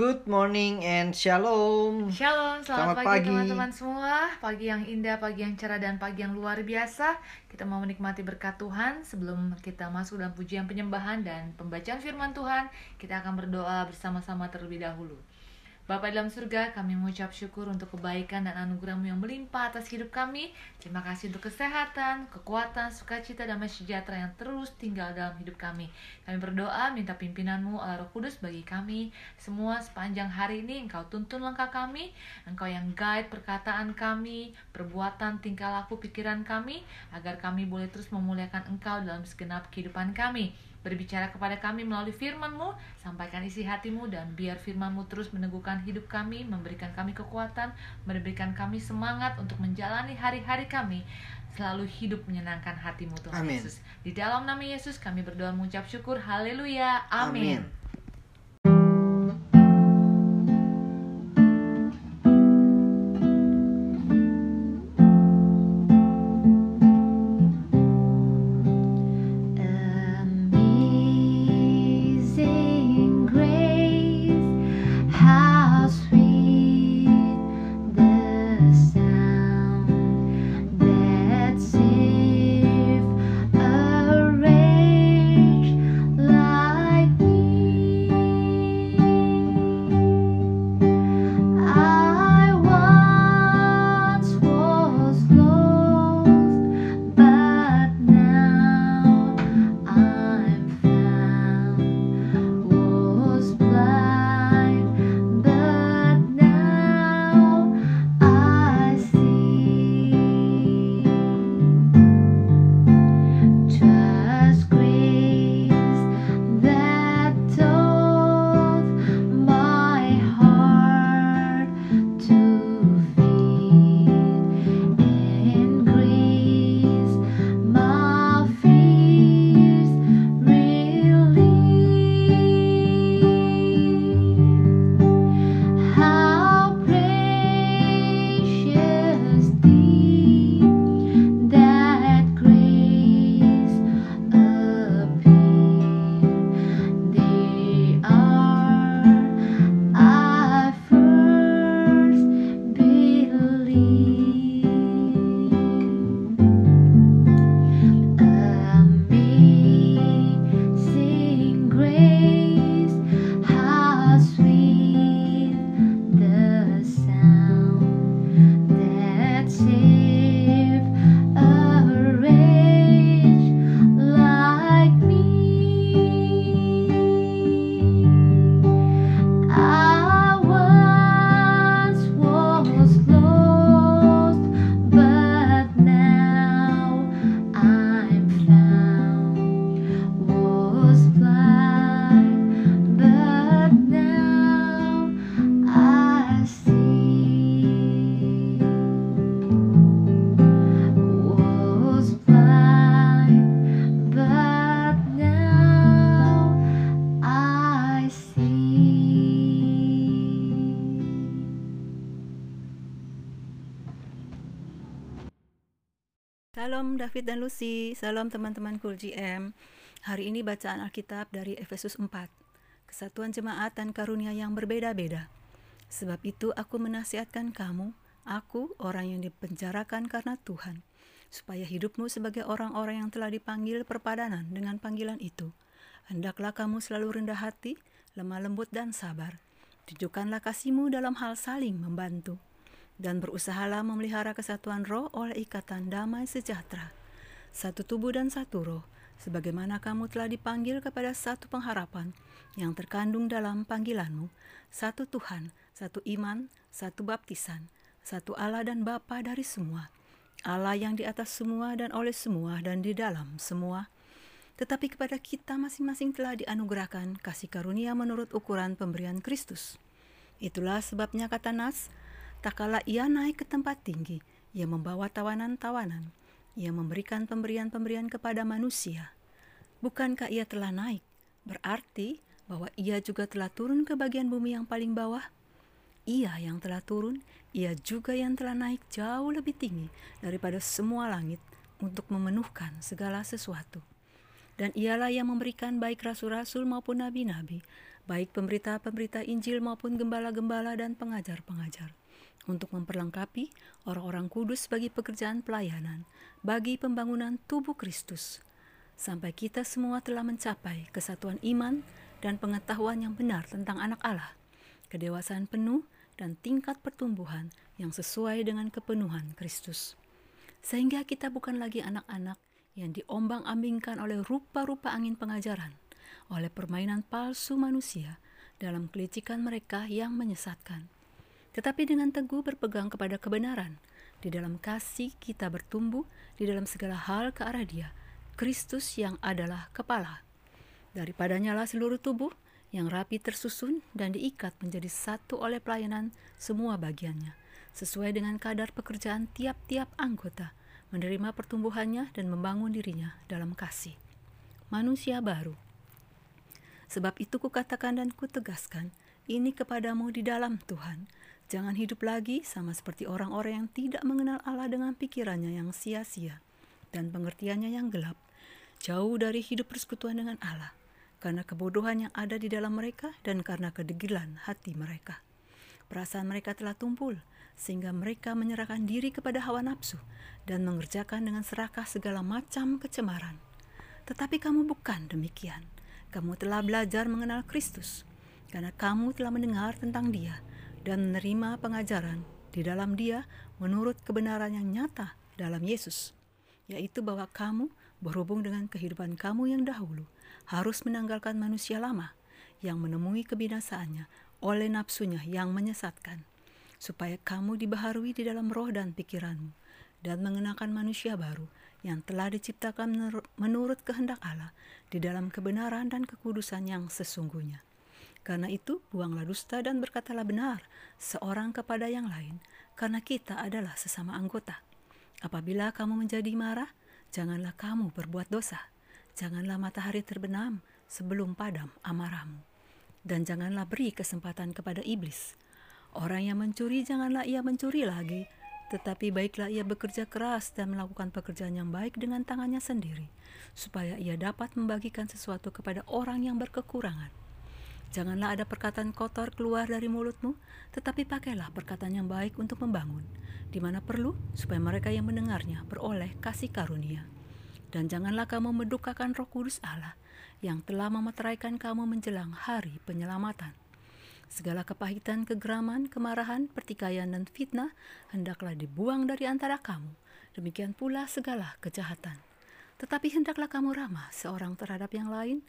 Good morning and shalom. Shalom, selamat, Selamat pagi, pagi. teman-teman semua. Pagi yang indah, pagi yang cerah dan pagi yang luar biasa. Kita mau menikmati berkat Tuhan sebelum kita masuk dalam pujian penyembahan dan pembacaan firman Tuhan. Kita akan berdoa bersama-sama terlebih dahulu. Bapa dalam surga, kami mengucap syukur untuk kebaikan dan anugerahmu yang melimpah atas hidup kami. Terima kasih untuk kesehatan, kekuatan, sukacita, damai sejahtera yang terus tinggal dalam hidup kami. Kami berdoa minta pimpinanmu Allah Roh Kudus bagi kami semua sepanjang hari ini. Engkau tuntun langkah kami, Engkau yang guide perkataan kami, perbuatan, tingkah laku, pikiran kami, agar kami boleh terus memuliakan Engkau dalam segenap kehidupan kami. Berbicara kepada kami melalui firman-Mu, sampaikan isi hatimu dan biar firman-Mu terus meneguhkan hidup kami, memberikan kami kekuatan, memberikan kami semangat untuk menjalani hari-hari kami selalu hidup menyenangkan hatimu Tuhan Amin. Yesus. Di dalam nama Yesus kami berdoa mengucap syukur. Haleluya. Amin. Amin. Salam David dan Lucy, salam teman-teman Cool GM. Hari ini bacaan Alkitab dari Efesus 4. Kesatuan jemaat dan karunia yang berbeda-beda. Sebab itu aku menasihatkan kamu, aku orang yang dipenjarakan karena Tuhan, supaya hidupmu sebagai orang-orang yang telah dipanggil perpadanan dengan panggilan itu. Hendaklah kamu selalu rendah hati, lemah lembut dan sabar. Tunjukkanlah kasihmu dalam hal saling membantu dan berusahalah memelihara kesatuan roh oleh ikatan damai sejahtera. Satu tubuh dan satu roh, sebagaimana kamu telah dipanggil kepada satu pengharapan yang terkandung dalam panggilanmu, satu Tuhan, satu iman, satu baptisan, satu Allah dan Bapa dari semua, Allah yang di atas semua dan oleh semua dan di dalam semua, tetapi kepada kita masing-masing telah dianugerahkan kasih karunia menurut ukuran pemberian Kristus. Itulah sebabnya kata Nas, tak kala ia naik ke tempat tinggi, ia membawa tawanan-tawanan, ia memberikan pemberian-pemberian kepada manusia. Bukankah ia telah naik? Berarti bahwa ia juga telah turun ke bagian bumi yang paling bawah? Ia yang telah turun, ia juga yang telah naik jauh lebih tinggi daripada semua langit untuk memenuhkan segala sesuatu. Dan ialah yang memberikan baik rasul-rasul maupun nabi-nabi baik pemberita-pemberita Injil maupun gembala-gembala dan pengajar-pengajar, untuk memperlengkapi orang-orang kudus bagi pekerjaan pelayanan, bagi pembangunan tubuh Kristus, sampai kita semua telah mencapai kesatuan iman dan pengetahuan yang benar tentang anak Allah, kedewasaan penuh, dan tingkat pertumbuhan yang sesuai dengan kepenuhan Kristus. Sehingga kita bukan lagi anak-anak yang diombang-ambingkan oleh rupa-rupa angin pengajaran, oleh permainan palsu manusia dalam kelicikan mereka yang menyesatkan. Tetapi dengan teguh berpegang kepada kebenaran, di dalam kasih kita bertumbuh di dalam segala hal ke arah Dia, Kristus yang adalah kepala. Daripadanya lah seluruh tubuh yang rapi tersusun dan diikat menjadi satu oleh pelayanan semua bagiannya, sesuai dengan kadar pekerjaan tiap-tiap anggota, menerima pertumbuhannya dan membangun dirinya dalam kasih. Manusia baru. Sebab itu kukatakan dan kutegaskan, ini kepadamu di dalam Tuhan. Jangan hidup lagi sama seperti orang-orang yang tidak mengenal Allah dengan pikirannya yang sia-sia dan pengertiannya yang gelap, jauh dari hidup persekutuan dengan Allah karena kebodohan yang ada di dalam mereka dan karena kedegilan hati mereka. Perasaan mereka telah tumpul, sehingga mereka menyerahkan diri kepada hawa nafsu dan mengerjakan dengan serakah segala macam kecemaran. Tetapi kamu bukan demikian. Kamu telah belajar mengenal Kristus, karena kamu telah mendengar tentang Dia dan menerima pengajaran di dalam Dia menurut kebenaran yang nyata dalam Yesus, yaitu bahwa kamu berhubung dengan kehidupan kamu yang dahulu harus menanggalkan manusia lama yang menemui kebinasaannya oleh nafsunya yang menyesatkan, supaya kamu dibaharui di dalam roh dan pikiranmu, dan mengenakan manusia baru yang telah diciptakan menurut kehendak Allah di dalam kebenaran dan kekudusan yang sesungguhnya. Karena itu, buanglah dusta dan berkatalah benar seorang kepada yang lain, karena kita adalah sesama anggota. Apabila kamu menjadi marah, janganlah kamu berbuat dosa. Janganlah matahari terbenam sebelum padam amarahmu. Dan janganlah beri kesempatan kepada iblis. Orang yang mencuri janganlah ia mencuri lagi, tetapi baiklah ia bekerja keras dan melakukan pekerjaan yang baik dengan tangannya sendiri, supaya ia dapat membagikan sesuatu kepada orang yang berkekurangan. Janganlah ada perkataan kotor keluar dari mulutmu, tetapi pakailah perkataan yang baik untuk membangun, di mana perlu, supaya mereka yang mendengarnya beroleh kasih karunia. Dan janganlah kamu mendukakan roh kudus Allah yang telah memeteraikan kamu menjelang hari penyelamatan. Segala kepahitan, kegeraman, kemarahan, pertikaian, dan fitnah hendaklah dibuang dari antara kamu. Demikian pula segala kejahatan. Tetapi hendaklah kamu ramah seorang terhadap yang lain,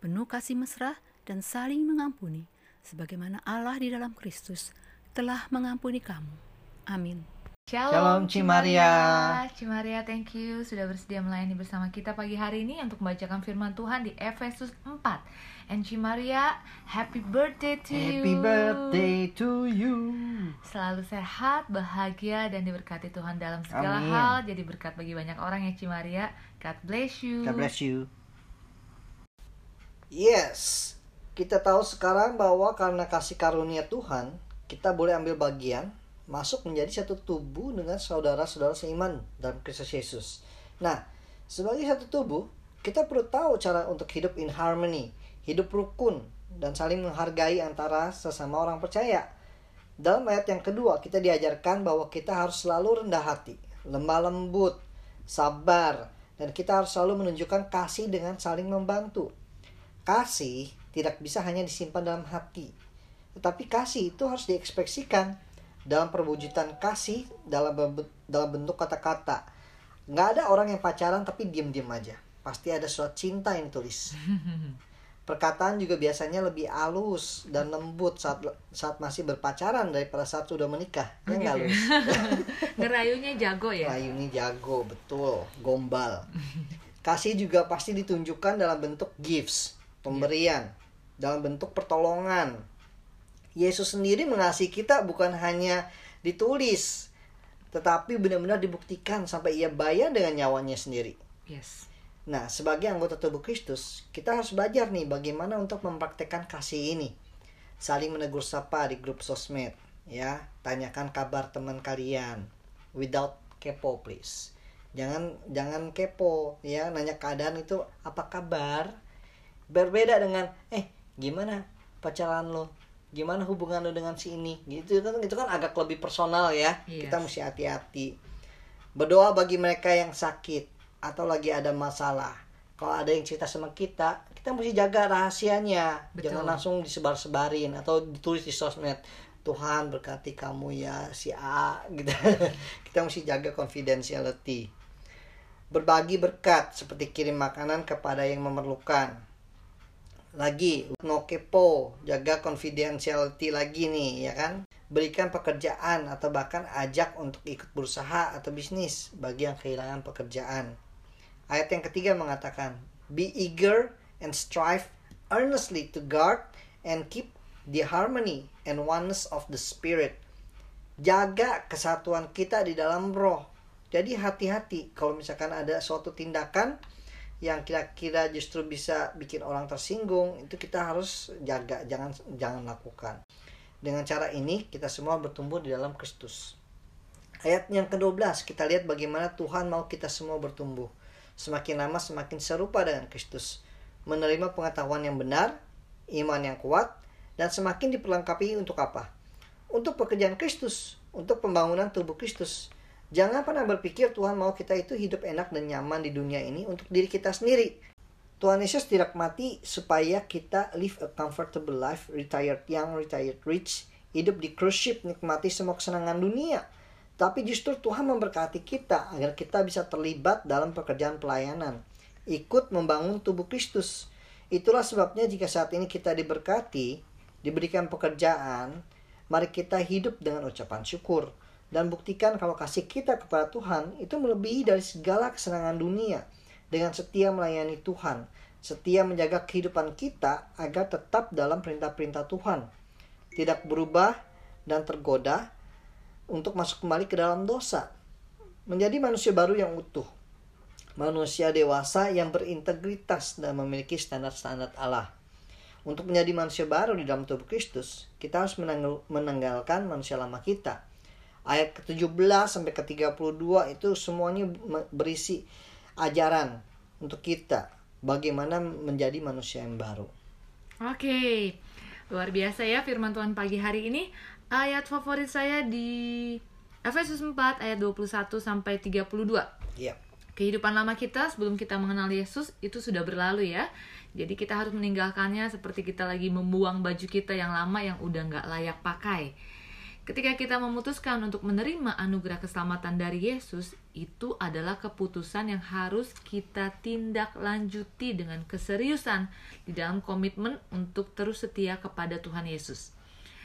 penuh kasih mesra, dan saling mengampuni, sebagaimana Allah di dalam Kristus telah mengampuni kamu. Amin. Shalom, Cimaria. Cimaria, thank you sudah bersedia melayani bersama kita pagi hari ini untuk membacakan firman Tuhan di Efesus 4. And Cimaria, happy birthday to you. Happy birthday to you. Selalu sehat, bahagia, dan diberkati Tuhan dalam segala Amin. hal. Jadi berkat bagi banyak orang ya Cimaria. God bless you. God bless you. Yes, kita tahu sekarang bahwa karena kasih karunia Tuhan, kita boleh ambil bagian masuk menjadi satu tubuh dengan saudara-saudara seiman dalam Kristus Yesus. Nah, sebagai satu tubuh, kita perlu tahu cara untuk hidup in harmony, hidup rukun, dan saling menghargai antara sesama orang percaya. Dalam ayat yang kedua, kita diajarkan bahwa kita harus selalu rendah hati, lemah lembut, sabar, dan kita harus selalu menunjukkan kasih dengan saling membantu. Kasih tidak bisa hanya disimpan dalam hati, tetapi kasih itu harus diekspresikan dalam perwujudan kasih dalam dalam bentuk kata-kata. Nggak ada orang yang pacaran tapi diem-diem aja. Pasti ada surat cinta yang ditulis. Perkataan juga biasanya lebih halus dan lembut saat saat masih berpacaran daripada saat sudah menikah. Ya nggak Lus? Ngerayunya jago ya. Ini jago betul, gombal. Kasih juga pasti ditunjukkan dalam bentuk gifts, pemberian, dalam bentuk pertolongan. Yesus sendiri mengasihi kita bukan hanya ditulis, tetapi benar-benar dibuktikan sampai ia bayar dengan nyawanya sendiri. Yes. Nah, sebagai anggota tubuh Kristus, kita harus belajar nih bagaimana untuk mempraktekkan kasih ini. Saling menegur sapa di grup sosmed, ya. Tanyakan kabar teman kalian without kepo please. Jangan jangan kepo ya, nanya keadaan itu apa kabar? Berbeda dengan eh gimana pacaran lo? Gimana hubungan lo dengan si ini? Gitu kan itu kan agak lebih personal ya. Yes. kita mesti hati-hati. Berdoa bagi mereka yang sakit atau lagi ada masalah. Kalau ada yang cerita sama kita kita mesti jaga rahasianya. Betul. jangan langsung disebar-sebarin atau ditulis di sosmed Tuhan berkati kamu ya si A gitu. Kita mesti jaga confidentiality. Berbagi berkat seperti kirim makanan kepada yang memerlukan lagi. No kepo. Jaga confidentiality lagi nih ya kan? Berikan pekerjaan atau bahkan ajak untuk ikut berusaha atau bisnis. Bagi yang kehilangan pekerjaan. Ayat yang ketiga mengatakan be eager and strive earnestly to guard and keep the harmony and oneness of the spirit. Jaga kesatuan kita di dalam roh. Jadi hati-hati kalau misalkan ada suatu tindakan yang kira-kira justru bisa bikin orang tersinggung itu kita harus jaga jangan jangan lakukan. Dengan cara ini kita semua bertumbuh di dalam Kristus. Ayat yang ke-12 kita lihat bagaimana Tuhan mau kita semua bertumbuh. Semakin lama semakin serupa dengan Kristus. Menerima pengetahuan yang benar iman yang kuat dan semakin diperlengkapi untuk apa? Untuk pekerjaan Kristus untuk pembangunan tubuh Kristus Jangan pernah berpikir Tuhan mau kita itu hidup enak dan nyaman di dunia ini untuk diri kita sendiri. Tuhan Yesus tidak mati supaya kita live a comfortable life, retired young, retired rich, hidup di cruise ship, nikmati semua kesenangan dunia. Tapi justru Tuhan memberkati kita agar kita bisa terlibat dalam pekerjaan pelayanan, ikut membangun tubuh Kristus. Itulah sebabnya jika saat ini kita diberkati, diberikan pekerjaan, mari kita hidup dengan ucapan syukur dan buktikan kalau kasih kita kepada Tuhan itu melebihi dari segala kesenangan dunia. Dengan setia melayani Tuhan, setia menjaga kehidupan kita agar tetap dalam perintah-perintah Tuhan, tidak berubah dan tergoda untuk masuk kembali ke dalam dosa, menjadi manusia baru yang utuh, manusia dewasa yang berintegritas dan memiliki standar-standar Allah. Untuk menjadi manusia baru di dalam tubuh Kristus, kita harus menanggal- menanggalkan manusia lama kita. Ayat ke-17 sampai ke-32 itu semuanya berisi ajaran untuk kita bagaimana menjadi manusia yang baru. Oke, luar biasa ya firman Tuhan pagi hari ini. Ayat favorit saya di Efesus 4 ayat 21 sampai 32. Iya. Kehidupan lama kita sebelum kita mengenal Yesus itu sudah berlalu ya. Jadi kita harus meninggalkannya seperti kita lagi membuang baju kita yang lama yang udah nggak layak pakai. Ketika kita memutuskan untuk menerima anugerah keselamatan dari Yesus, itu adalah keputusan yang harus kita tindak lanjuti dengan keseriusan di dalam komitmen untuk terus setia kepada Tuhan Yesus.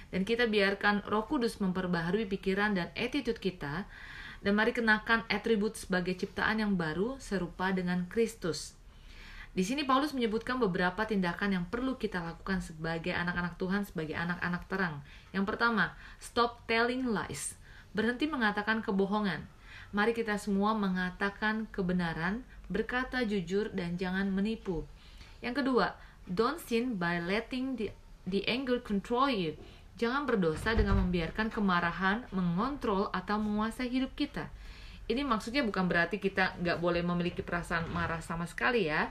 Dan kita biarkan Roh Kudus memperbaharui pikiran dan attitude kita, dan mari kenakan atribut sebagai ciptaan yang baru serupa dengan Kristus. Di sini Paulus menyebutkan beberapa tindakan yang perlu kita lakukan sebagai anak-anak Tuhan, sebagai anak-anak terang. Yang pertama, stop telling lies. Berhenti mengatakan kebohongan. Mari kita semua mengatakan kebenaran, berkata jujur dan jangan menipu. Yang kedua, don't sin by letting the, the anger control you. Jangan berdosa dengan membiarkan kemarahan mengontrol atau menguasai hidup kita. Ini maksudnya bukan berarti kita nggak boleh memiliki perasaan marah sama sekali ya.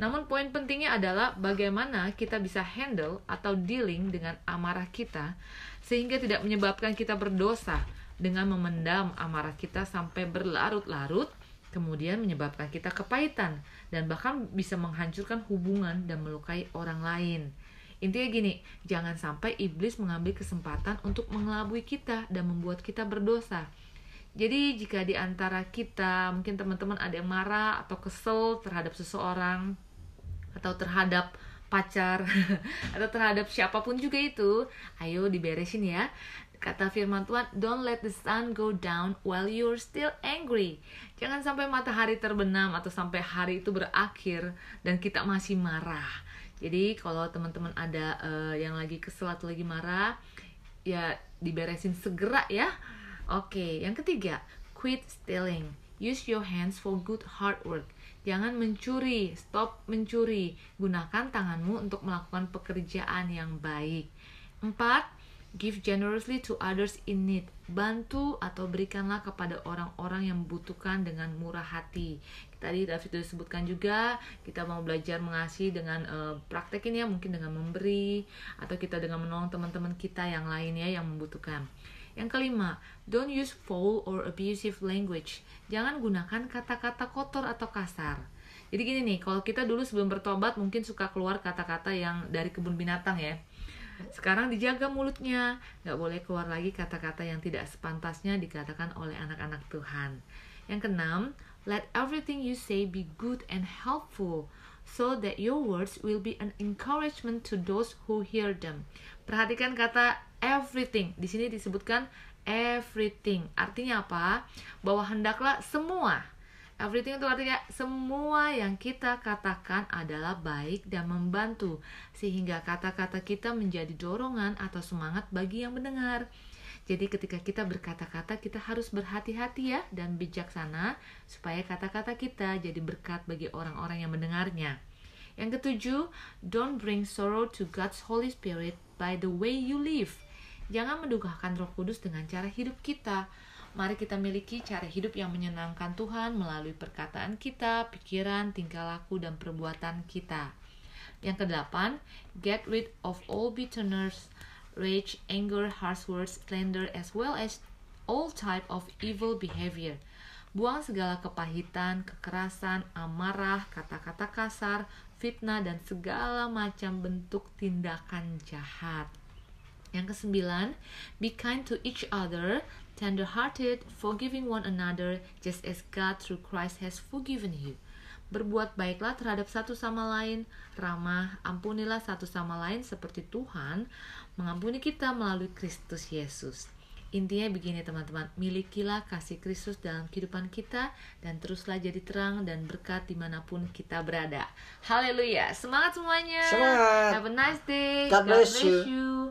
Namun poin pentingnya adalah bagaimana kita bisa handle atau dealing dengan amarah kita sehingga tidak menyebabkan kita berdosa dengan memendam amarah kita sampai berlarut-larut kemudian menyebabkan kita kepahitan dan bahkan bisa menghancurkan hubungan dan melukai orang lain. Intinya gini, jangan sampai iblis mengambil kesempatan untuk mengelabui kita dan membuat kita berdosa. Jadi jika di antara kita mungkin teman-teman ada yang marah atau kesel terhadap seseorang atau terhadap pacar atau terhadap siapa pun juga itu, ayo diberesin ya. Kata firman Tuhan, don't let the sun go down while you're still angry. Jangan sampai matahari terbenam atau sampai hari itu berakhir dan kita masih marah. Jadi kalau teman-teman ada eh, yang lagi kesel atau lagi marah, ya diberesin segera ya. Oke, yang ketiga, quit stealing. Use your hands for good hard work. Jangan mencuri, stop mencuri. Gunakan tanganmu untuk melakukan pekerjaan yang baik. Empat, give generously to others in need. Bantu atau berikanlah kepada orang-orang yang membutuhkan dengan murah hati. Tadi David sudah sebutkan juga kita mau belajar mengasihi dengan eh, praktekin ya mungkin dengan memberi atau kita dengan menolong teman-teman kita yang lainnya yang membutuhkan. Yang kelima, don't use foul or abusive language. Jangan gunakan kata-kata kotor atau kasar. Jadi gini nih, kalau kita dulu sebelum bertobat mungkin suka keluar kata-kata yang dari kebun binatang ya. Sekarang dijaga mulutnya, nggak boleh keluar lagi kata-kata yang tidak sepantasnya dikatakan oleh anak-anak Tuhan. Yang keenam, let everything you say be good and helpful, so that your words will be an encouragement to those who hear them. Perhatikan kata everything. Di sini disebutkan everything. Artinya apa? Bahwa hendaklah semua Everything itu artinya semua yang kita katakan adalah baik dan membantu sehingga kata-kata kita menjadi dorongan atau semangat bagi yang mendengar. Jadi ketika kita berkata-kata kita harus berhati-hati ya dan bijaksana supaya kata-kata kita jadi berkat bagi orang-orang yang mendengarnya. Yang ketujuh, don't bring sorrow to God's Holy Spirit by the way you live. Jangan mendukakan Roh Kudus dengan cara hidup kita. Mari kita miliki cara hidup yang menyenangkan Tuhan melalui perkataan kita, pikiran, tingkah laku, dan perbuatan kita. Yang kedelapan, get rid of all bitterness, rage, anger, harsh words, slander, as well as all type of evil behavior. Buang segala kepahitan, kekerasan, amarah, kata-kata kasar, fitnah, dan segala macam bentuk tindakan jahat. Yang kesembilan, be kind to each other, tender-hearted, forgiving one another, just as God through Christ has forgiven you. Berbuat baiklah terhadap satu sama lain, ramah, ampunilah satu sama lain seperti Tuhan mengampuni kita melalui Kristus Yesus. Intinya begini teman-teman, milikilah kasih Kristus dalam kehidupan kita dan teruslah jadi terang dan berkat di mana pun kita berada. Haleluya, semangat semuanya. Semangat. Have a nice day. God bless you. you.